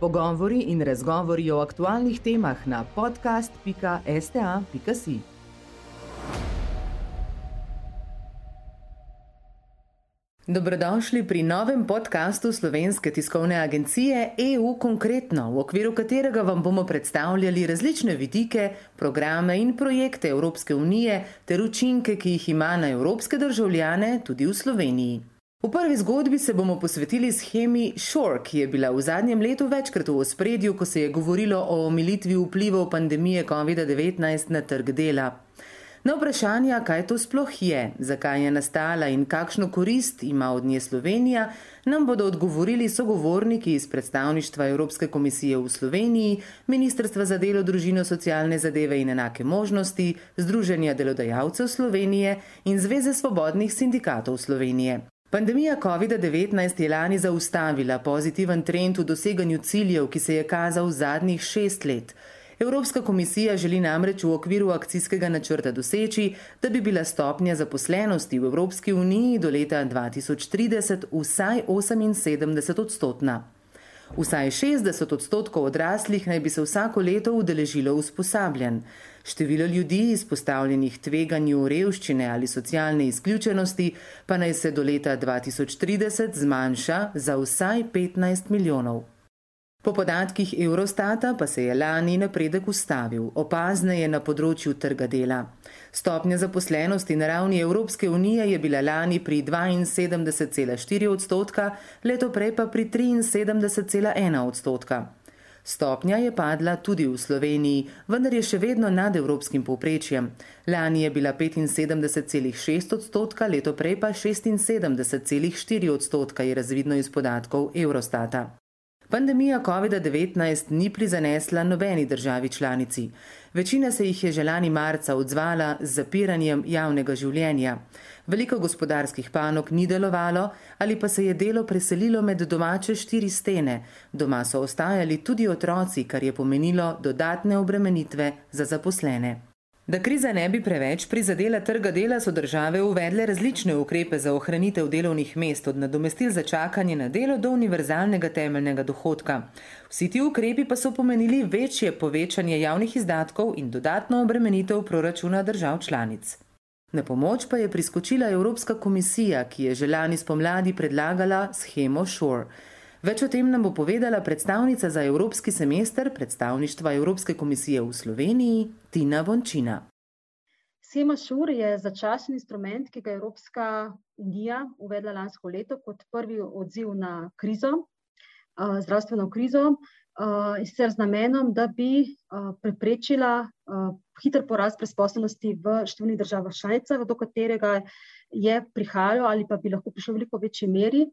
Pogovori in razgovori o aktualnih temah na podcast.sta.si. Dobrodošli pri novem podkastu Slovenske tiskovne agencije EU Konkretno, v okviru katerega vam bomo predstavljali različne vidike, programe in projekte Evropske unije ter učinke, ki jih ima na evropske državljane tudi v Sloveniji. V prvi zgodbi se bomo posvetili schemi Shore, ki je bila v zadnjem letu večkrat v ospredju, ko se je govorilo o omilitvi vplivov pandemije COVID-19 na trg dela. Na vprašanja, kaj to sploh je, zakaj je nastala in kakšno korist ima od nje Slovenija, nam bodo odgovorili sogovorniki iz predstavništva Evropske komisije v Sloveniji, Ministrstva za delo, družino, socialne zadeve in enake možnosti, Združenja delodajalcev Slovenije in Zveze svobodnih sindikatov Slovenije. Pandemija COVID-19 je lani zaustavila pozitiven trend v doseganju ciljev, ki se je kazal v zadnjih šest let. Evropska komisija želi namreč v okviru akcijskega načrta doseči, da bi bila stopnja zaposlenosti v Evropski uniji do leta 2030 vsaj 78 odstotna. Vsaj 60 odstotkov odraslih naj bi se vsako leto udeležilo usposabljanj. Število ljudi izpostavljenih tveganju revščine ali socialne izključenosti pa naj se do leta 2030 zmanjša za vsaj 15 milijonov. Po podatkih Eurostata pa se je lani napredek ustavil, opazneje na področju trga dela. Stopnja zaposlenosti na ravni Evropske unije je bila lani pri 72,4 odstotka, leto prej pa pri 73,1 odstotka. Stopnja je padla tudi v Sloveniji, vendar je še vedno nad evropskim povprečjem. Lani je bila 75,6 odstotka, leto prej pa 76,4 odstotka, je razvidno iz podatkov Eurostata. Pandemija COVID-19 ni prizanesla nobeni državi članici. Večina se jih je že lani marca odzvala z zapiranjem javnega življenja. Veliko gospodarskih panog ni delovalo ali pa se je delo preselilo med domače štiri stene. Doma so ostajali tudi otroci, kar je pomenilo dodatne obremenitve za zaposlene. Da kriza ne bi preveč prizadela trga dela, so države uvedle različne ukrepe za ohranitev delovnih mest, od nadomestil za čakanje na delo do univerzalnega temeljnega dohodka. Vsi ti ukrepi pa so pomenili večje povečanje javnih izdatkov in dodatno obremenitev proračuna držav članic. Na pomoč pa je priskočila Evropska komisija, ki je že lani spomladi predlagala schemo Shore. Več o tem nam bo povedala predstavnica za Evropski semester predstavništva Evropske komisije v Sloveniji, Tina Vončina. Sema Šur je začasen instrument, ki ga je Evropska unija uvedla lansko leto kot prvi odziv na krizo, zdravstveno krizo, in sicer z namenom, da bi preprečila hiter porast brezposobnosti v številnih državah članicah, do katerega je prihajalo ali pa bi lahko prišlo v veliko večji meri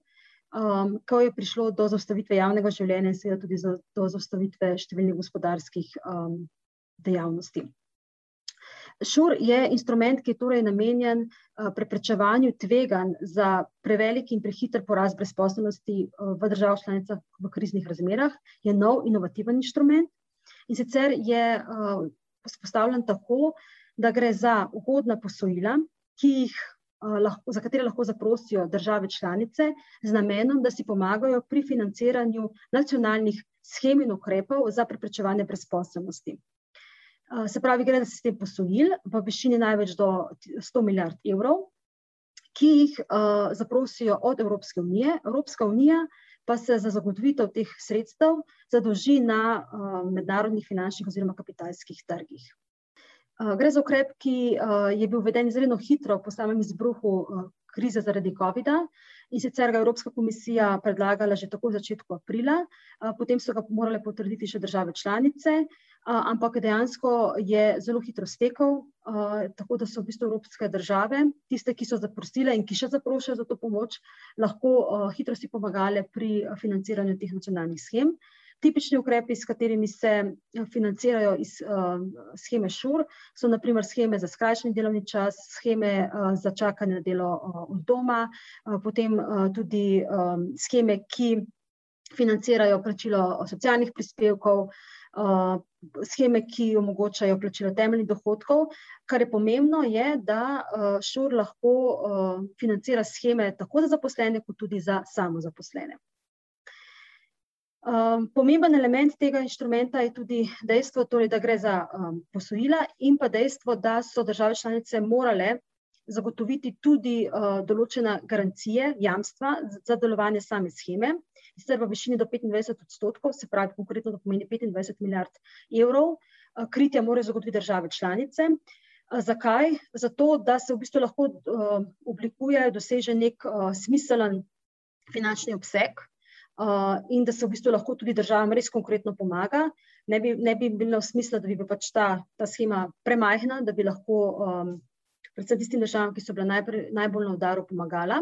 um, ko je prišlo do zaustavitve javnega življenja in seveda tudi za, do zaustavitve številnih gospodarskih um, dejavnosti. Šur je instrument, ki je torej namenjen uh, preprečevanju tveganj za prevelik in prehiter porast brezposobnosti uh, v državah članicah v kriznih razmerah, je nov inovativen instrument in sicer je uh, postavljen tako, da gre za ugodna posojila, ki jih lahko, za katere lahko zaprosijo države članice z namenom, da si pomagajo pri financiranju nacionalnih schem in ukrepov za preprečevanje brezposobnosti. Se pravi, gre za sistem posojil v višini največ do 100 milijard evrov, ki jih uh, zaprosijo od Evropske unije. Evropska unija pa se za zagotovitev teh sredstev zadolži na uh, mednarodnih finančnih oziroma kapitalskih trgih. Eh, gre za ukrep, ki eh, je bil uveden izredno hitro po samem izbruhu eh, krize zaradi COVID-a in sicer ga Evropska komisija predlagala že tako v začetku aprila, potem so ga morale potrditi še države članice, ampak dejansko je zelo hitro stekel, tako da so v bistvu evropske države, tiste, ki so zaprosile in ki še zaprošajo za to pomoč, lahko hitro si pomagale pri financiranju teh nacionalnih schem. Tipični ukrepi, s katerimi se eh, financirajo iz uh, scheme ŠUR, so naprimer scheme za skrajšani delovni čas, scheme uh, za čakanje na delo uh, od doma, uh, potem uh, tudi um, scheme, ki financirajo plačilo socialnih prispevkov, uh, scheme, ki omogočajo plačilo temeljnih dohodkov. Kar je pomembno, je, da uh, ŠUR lahko uh, financira scheme tako za zaposlene, kot tudi za samozaposlene. Um, pomemben element tega inštrumenta je tudi dejstvo, torej, da gre za um, posojila in pa dejstvo, da so države članice morale zagotoviti tudi uh, določene garancije, jamstva za delovanje same scheme, sicer v višini do 25 odstotkov, se pravi, konkretno to pomeni 25 milijard evrov, uh, kritja morajo zagotoviti države članice. Uh, zakaj? Zato, da se v bistvu lahko uh, oblikuje, doseže nek uh, smiselen finančni obseg uh, in da se v bistvu lahko tudi državam res konkretno pomaga. Ne bi, ne bi bilo smisla, da bi pač ta, ta schema premajhna, da bi lahko um, predvsem tistim državam, ki so bile najprej, najbolj na udaru, pomagala.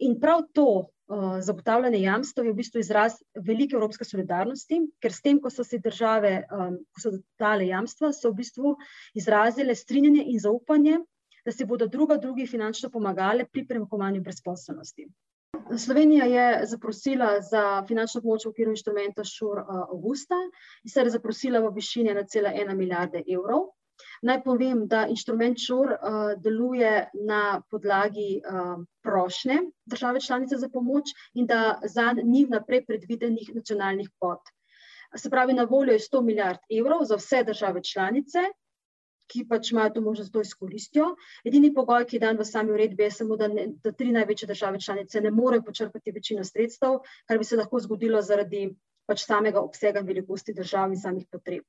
In prav to uh, zagotavljanje jamstva je v bistvu izraz velike evropske solidarnosti, ker s tem, ko so si države, um, ko so dale jamstva, so v bistvu izrazile strinjanje in zaupanje, da si bodo druga drugi finančno pomagali pri premahovanju brezposobnosti. Slovenija je zaprosila za finančno pomoč v okviru inštrumenta ŠUR uh, avgusta in se je zaprosila v višini 1,1 milijarde evrov. Naj povem, da inštrument ŠUR uh, deluje na podlagi uh, prošnje države članice za pomoč in da za njih naprej predvidenih nacionalnih pot. Se pravi, na voljo je 100 milijard evrov za vse države članice, ki pač imajo to možnost, da to izkoristijo. Edini pogoj, ki je dan v sami uredbi, je samo, da, ne, da tri največje države članice ne morejo počrpati večino sredstev, kar bi se lahko zgodilo zaradi pač samega obsega in velikosti držav in samih potreb.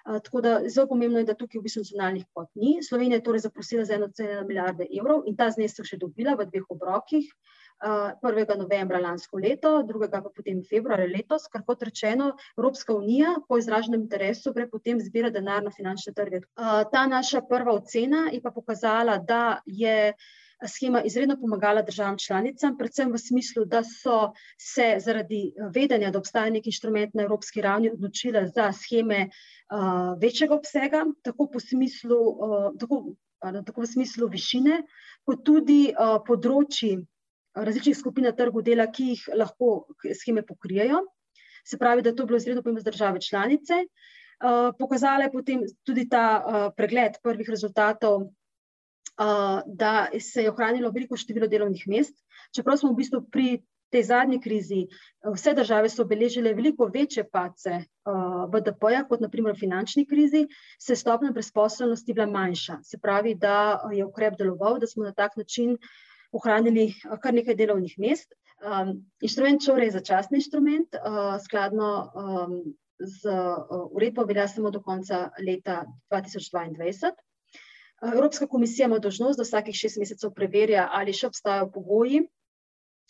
Tako da zelo pomembno je, da tukaj v bistvu nacionalnih pot ni. Slovenija je torej zaprosila za 1,1 milijarde evrov in ta znesek še dobila v dveh obrokih. Uh, 1. novembra lansko leto, drugega pa potem februarja letos, kar kot rečeno, Evropska unija po izraženem interesu gre potem zbira denar na finančne trge. Ta naša prva ocena je pa pokazala, da je schema izredno pomagala državam članicam, predvsem v smislu, da so se zaradi vedenja, da obstaja nek inštrument na evropski ravni, odločile za scheme uh, večjega obsega, tako, smislu, uh, tako, uh, tako v smislu višine, kot tudi uh, področji različnih skupin na trgu dela, ki jih lahko scheme pokrijejo. Se pravi, da je to bilo izredno pomembno za države članice. Uh, pokazala je potem tudi ta uh, pregled prvih rezultatov, uh, da se je ohranilo veliko število delovnih mest. Čeprav smo v bistvu pri tej zadnji krizi, vse države so obeležile veliko večje pace BDP-ja, kot naprimer v finančni krizi, se je stopna brezposobnosti bila manjša. Se pravi, da je ukrep deloval, da smo na tak način uh, ohranili eh, kar nekaj delovnih mest. Um, inštrument ČOR je začasni inštrument, uh, skladno um, z uh, uredbo velja samo do konca leta 2022. Evropska komisija ima dožnost, da vsakih šest mesecev preverja, ali še obstajajo pogoji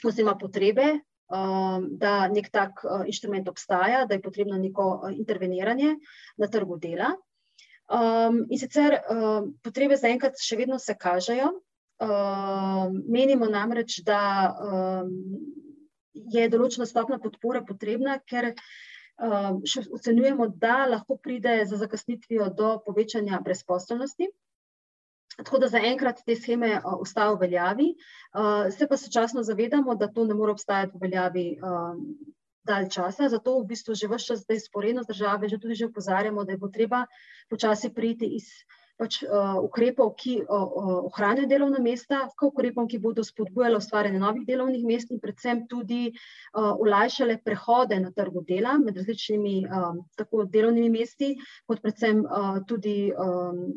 oziroma potrebe, um, da nek tak uh, inštrument obstaja, da je potrebno neko uh, interveniranje na trgu dela. Um, in sicer um, potrebe zaenkrat še vedno se kažejo, menimo namreč, da um, je določena stopna podpore potrebna, ker um, še ocenjujemo, da lahko pride za zakasnitvijo do povečanja brezposobnosti. Tako da zaenkrat te scheme uh, ostajajo v veljavi, uh, se pa sočasno zavedamo, da to ne more obstajati v veljavi um, dalj časa. Zato v bistvu že vse čas zdaj sporedno z države že tudi že upozarjamo, da je potreba počasi priti iz pač, uh, ukrepov, ki uh, ohranjajo delovna mesta, k ukrepom, ki bodo spodbujali ustvarjanje novih delovnih mest in predvsem tudi uh, olajšale prehode na trgu dela med različnimi um, tako delovnimi mesti, kot predvsem uh, tudi um,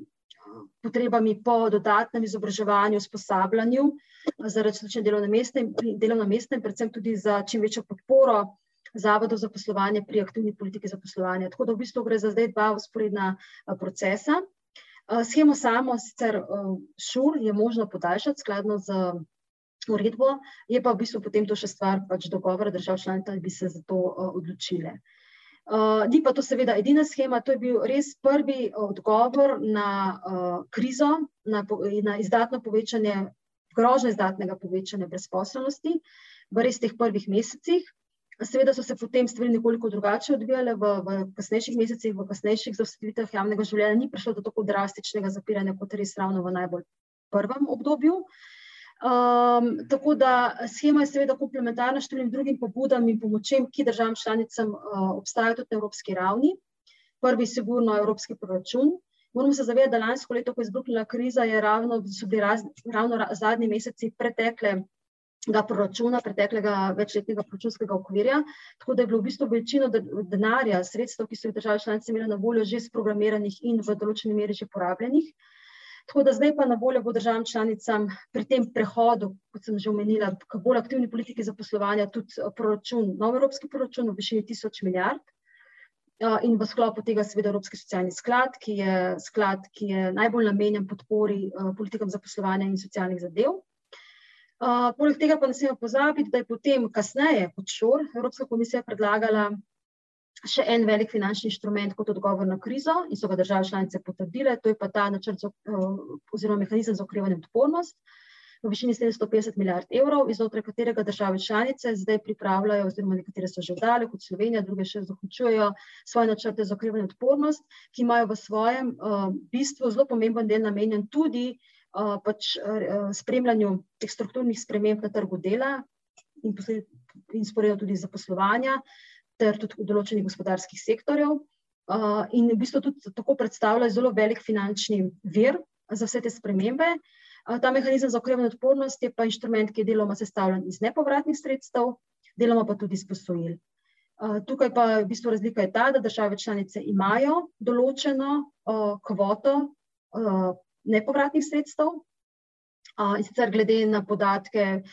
potrebami po dodatnem izobraževanju, usposabljanju za različne delovne mesta in, delovna mesta in predvsem tudi za čim večjo podporo. Zavodov za poslovanje pri aktivni politiki za poslovanje. Tako da v bistvu gre za zdaj dva usporedna procesa. Eh, Schemo samo, sicer eh, šur, je možno podaljšati skladno z uredbo, je pa v bistvu potem to še stvar pač dogovora držav članic, da bi se za to eh, odločile. Uh, ni pa to seveda edina schema, to je bil res prvi odgovor na uh, krizo, na, na izdatno povečanje, grožno izdatnega povečanja brezposobnosti v res teh prvih mesecih. Seveda so se potem stvari nekoliko drugače odvijale v, v kasnejših mesecih, v kasnejših zaostritvah javnega življenja, ni prišlo do tako drastičnega zapiranja, kot res ravno v najbolj prvem obdobju. Um, tako da schema je seveda komplementarna številnim drugim pobudam in pomočem, ki državam članicam uh, obstajajo tudi na evropski ravni. Prvi, sigurno, evropski proračun. Moramo se zavedati, da lansko leto, ko je izbruhnila kriza, je ravno, so bili raz, ravno zadnji meseci pretekle proračuna, preteklega večletnega proračunskega okvirja, tako da je bilo v bistvu večino denarja, sredstev, ki so jih države članice imele na voljo, že sprogramiranih in v določeni meri že porabljenih. Tako da zdaj pa na voljo bo državam članicam pri tem prehodu, kot sem že omenila, k bolj aktivni politiki zaposlovanja, tudi proračun, nov evropski proračun v višini tisoč milijard. In v sklopu tega, seveda, Evropski socialni sklad, ki je sklad, ki je najbolj namenjen podpori politikam zaposlovanja in socialnih zadev. Poleg tega pa ne smemo pozabiti, da je potem, kasneje, kot šor, Evropska komisija predlagala še en velik finančni inštrument kot odgovor na krizo in so ga države članice potrdile, to je pa ta načrt oziroma mehanizem za okrevanje in odpornost v višini 750 milijard evrov, iznotraj katerega države članice zdaj pripravljajo, oziroma nekatere so že vdale, kot Slovenija, druge še zaključujejo svoje načrte za okrevanje in odpornost, ki imajo v svojem bistvu zelo pomemben del namenjen tudi pač spremljanju teh strukturnih sprememb na trgu dela in in vzporedno tudi zaposlovanja ter tudi določenih gospodarskih sektorjev. In v bistvu tudi tako predstavlja zelo velik finančni vir za vse te spremembe. Ta mehanizem za okrevanje odpornost je pa inštrument, ki je deloma sestavljen iz nepovratnih sredstev, deloma pa tudi iz posojil. Tukaj pa v bistvu razlika je ta, da države članice imajo določeno kvoto nepovratnih sredstev, in sicer glede na podatke,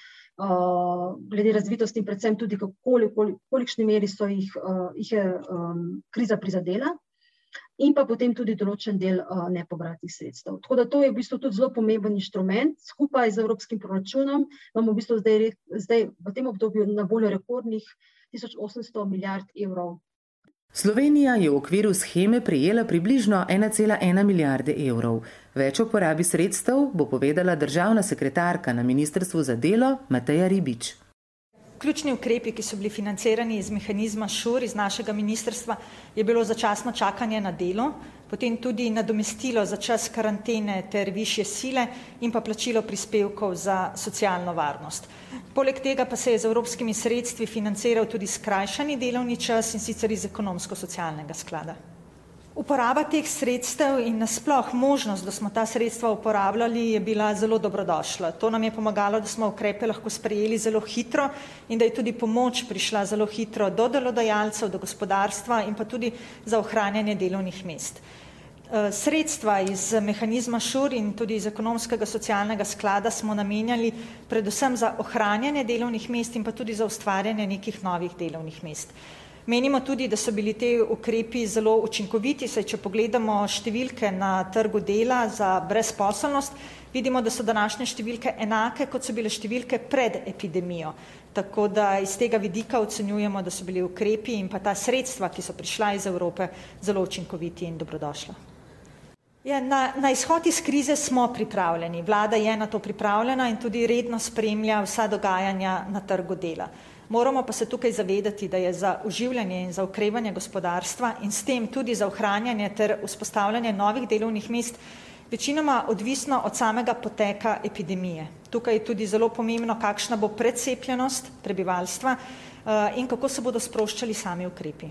glede razvitosti in predvsem tudi, kolikšni meri so jih, jih je kriza prizadela, in pa potem tudi določen del nepovratnih sredstev. Tako da to je v bistvu tudi zelo pomemben inštrument, skupaj z evropskim proračunom imamo v bistvu zdaj zdaj v tem obdobju na voljo rekordnih tisoč osemsto milijard evrov. Slovenija je v okviru sheme prejela približno ena cela ena milijarde evrov. Več o porabi sredstev bo povedala državna sekretarka na ministrstvu za delo Mateja Ribič. Ključni ukrepi, ki so bili financirani iz mehanizma ŠUR iz našega ministrstva, je bilo začasno čakanje na delo, potem tudi nadomestilo za čas karantene ter višje sile in pa plačilo prispevkov za socialno varnost. Poleg tega pa se je z evropskimi sredstvi financiral tudi skrajšani delovni čas, in sicer iz ekonomsko-socialnega sklada. Uporaba teh sredstev in nasploh možnost, da smo ta sredstva uporabljali, je bila zelo dobrodošla. To nam je pomagalo, da smo ukrepe lahko sprejeli zelo hitro in da je tudi pomoč prišla zelo hitro do delodajalcev, do gospodarstva in pa tudi za ohranjanje delovnih mest. Sredstva iz mehanizma ŠUR in tudi iz ekonomskega socialnega sklada smo namenjali predvsem za ohranjanje delovnih mest in pa tudi za ustvarjanje nekih novih delovnih mest. Menimo tudi, da so bili ti ukrepi zelo učinkoviti, saj če pogledamo številke na trgu dela za brezposelnost, vidimo, da so današnje številke enake, kot so bile številke pred epidemijo. Tako da iz tega vidika ocenjujemo, da so bili ukrepi in pa ta sredstva, ki so prišla iz Evrope, zelo učinkoviti in dobrodošla. Ja, na, na izhod iz krize smo pripravljeni, vlada je na to pripravljena in tudi redno spremlja vsa dogajanja na trgu dela. Moramo pa se tukaj zavedati, da je za oživljanje in za okrevanje gospodarstva in s tem tudi za ohranjanje ter vzpostavljanje novih delovnih mest večinoma odvisno od samega poteka epidemije. Tukaj je tudi zelo pomembno, kakšna bo precepljenost prebivalstva in kako se bodo sproščali sami ukrepi.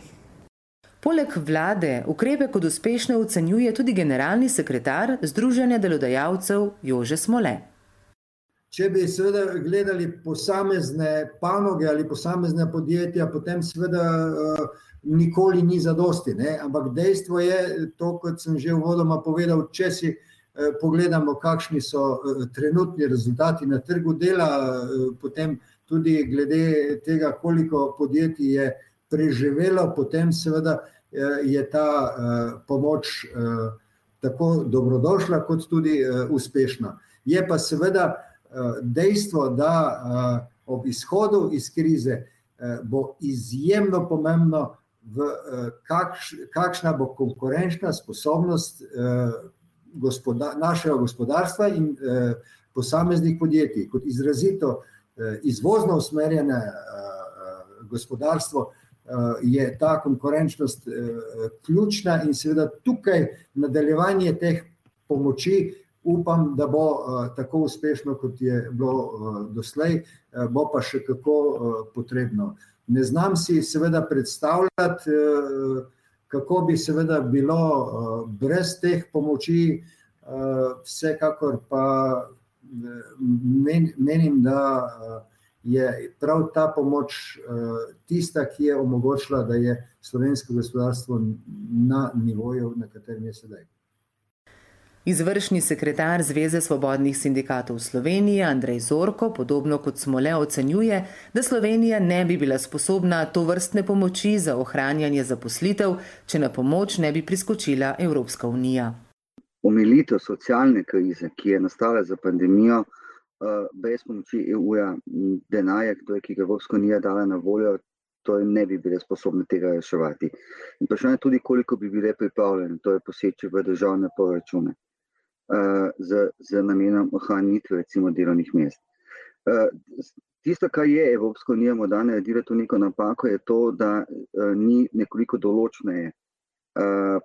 Poleg vlade ukrepe kot uspešne ocenjuje tudi generalni sekretar Združenja delodajalcev Jože Smole. Če bi seveda gledali posamezne panoge ali posamezna podjetja, potem seveda nikoli ni zadosti, ne, ampak dejstvo je to, kot sem že uvodoma povedal, če si pogledamo, kakšni so trenutni rezultati na trgu dela, potem tudi glede tega, koliko podjetij je preživelo, potem seveda je ta pomoč tako dobrodošla kot tudi uspešna. Je pa seveda dejstvo, da ob izhodu iz krize bo izjemno pomembno, v kakšna bo konkurenčna sposobnost našega gospodarstva in posameznih podjetij. Kot izrazito izvozno usmerjeno gospodarstvo je ta konkurenčnost ključna in seveda tukaj nadaljevanje teh pomoči upam, da bo tako uspešno, kot je bilo doslej, bo pa še kako potrebno. Ne znam si seveda predstavljati, kako bi seveda bilo brez teh pomoči, vsekakor pa menim, da je prav ta pomoč tista, ki je omogočila, da je slovensko gospodarstvo na nivoju, na katerem je sedaj. Izvršni sekretar Zveze svobodnih sindikatov Slovenije Andrej Zorko, podobno kot smo le ocenjuje, da Slovenija ne bi bila sposobna to vrstne pomoči za ohranjanje zaposlitev, če na pomoč ne bi priskočila Evropska unija. Omilitev socialne krize, ki je nastala za pandemijo, eh, brez pomoči EU-ja, denarja, ki ga Evropska unija dala na voljo, to ne bi bile sposobne tega reševati. In vprašanje je tudi, koliko bi bile pripravljene, to je poseči v državne proračune z, z namenom ohranitve recimo delovnih mest. Tisto, kar je Evropska unija morda naredila to neko napako, je to, da ni nekoliko določneje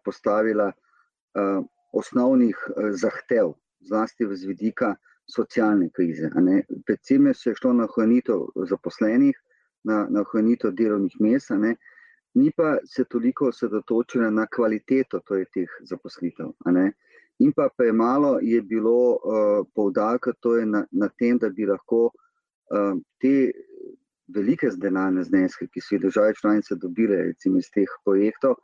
postavila osnovnih zahtev, zlasti z vidika socialne krize. Predvsem je šlo na ohranitev zaposlenih, na, na ohranitev delovnih mest, ni pa se toliko osredotočila na kvaliteto torej teh zaposlitev in pa premalo je bilo uh, poudarka torej na, na tem, da bi lahko uh, te velike denarne zneske, ki so jih države članice dobile recimo, iz teh projektov,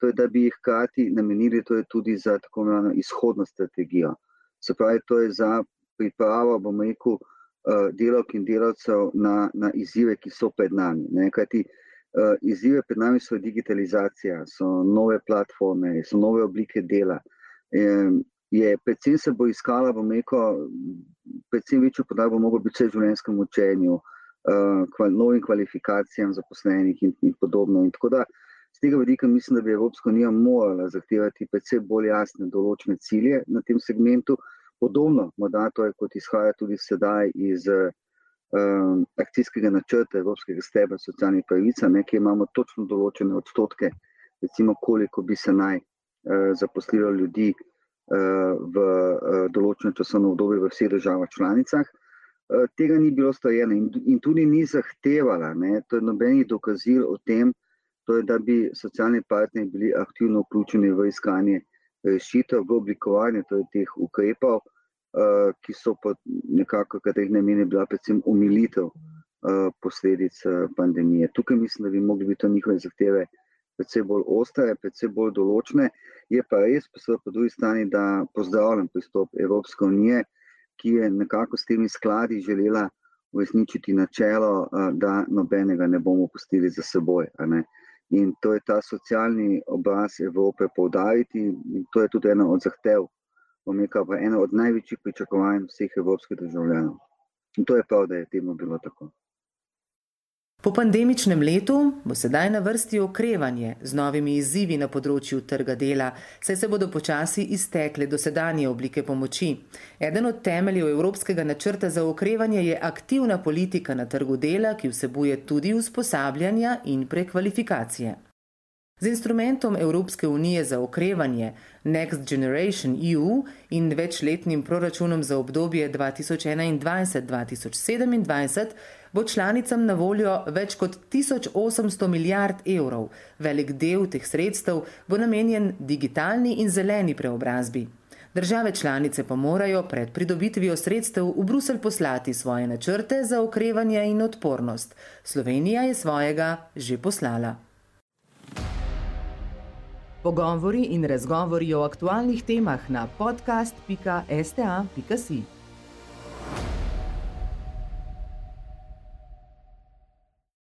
torej, da bi jih hkrati namenili torej, tudi za tako imenovano izhodno strategijo. Se pravi, to je za pripravo, bomo rekel, uh, delavk in delavcev na, na izzive, ki so pred nami. Ne? Kajti uh, izzive pred nami so digitalizacija, so nove platforme, so nove oblike dela je predvsem se bo iskala, bom rekel, predvsem večjo podlago bo moglo biti vse življenjskemu učenju, uh, novim kvalifikacijam zaposlenih in, in podobno. In tako da z tega vidika mislim, da bi Evropska unija morala zahtevati predvsem bolj jasne določene cilje na tem segmentu, podobno morda to je kot izhaja tudi sedaj iz um, akcijskega načrta Evropskega stebra socialnih pravic, nekje imamo točno določene odstotke, recimo koliko bi se naj Eh, zaposlilo ljudi eh, v eh, določenem časovnem obdobju v vseh državah članicah. Tega ni bilo storjeno in tudi ni zahtevala, ne, to je nobenih dokazil o tem, to je, da bi socialni partnerji bili aktivno vključeni v iskanje rešitev, v oblikovanje torej teh ukrepov, ki so pod nekako, katerih namen je bila predvsem umilitev posledic pandemije. Tukaj mislim, da bi mogli biti to njihove zahteve predvsem bolj ostre, predvsem bolj določne. Je pa res, pa po drugi strani, da pozdravljam pristop Evropske unije, ki je nekako s temi skladi želela uresničiti načelo, da nobenega ne bomo pustili za seboj. In to je ta socialni obraz Evrope poudariti, in to je tudi ena od zahtev, omeka pa ena od največjih pričakovanj vseh evropskih državljanov. In to je prav, da je temu bilo tako. Po pandemičnem letu bo sedaj na vrsti okrevanje z novimi izzivi na področju trga dela, saj se bodo počasi iztekle dosedanje oblike pomoči. Eden od temeljev Evropskega načrta za okrevanje je aktivna politika na trgu dela, ki vsebuje tudi usposabljanja in prekvalifikacije. Z instrumentom Evropske unije za okrevanje Next Generation EU in večletnim proračunom za obdobje 2021-2027 bo članicam na voljo več kot 1800 milijard evrov. Velik del teh sredstev bo namenjen digitalni in zeleni preobrazbi. Države članice pa morajo pred pridobitvijo sredstev v Bruselj poslati svoje načrte za okrevanje in odpornost. Slovenija je svojega že poslala. Pogovori in razgovori o aktualnih temah na podcast.sta.si.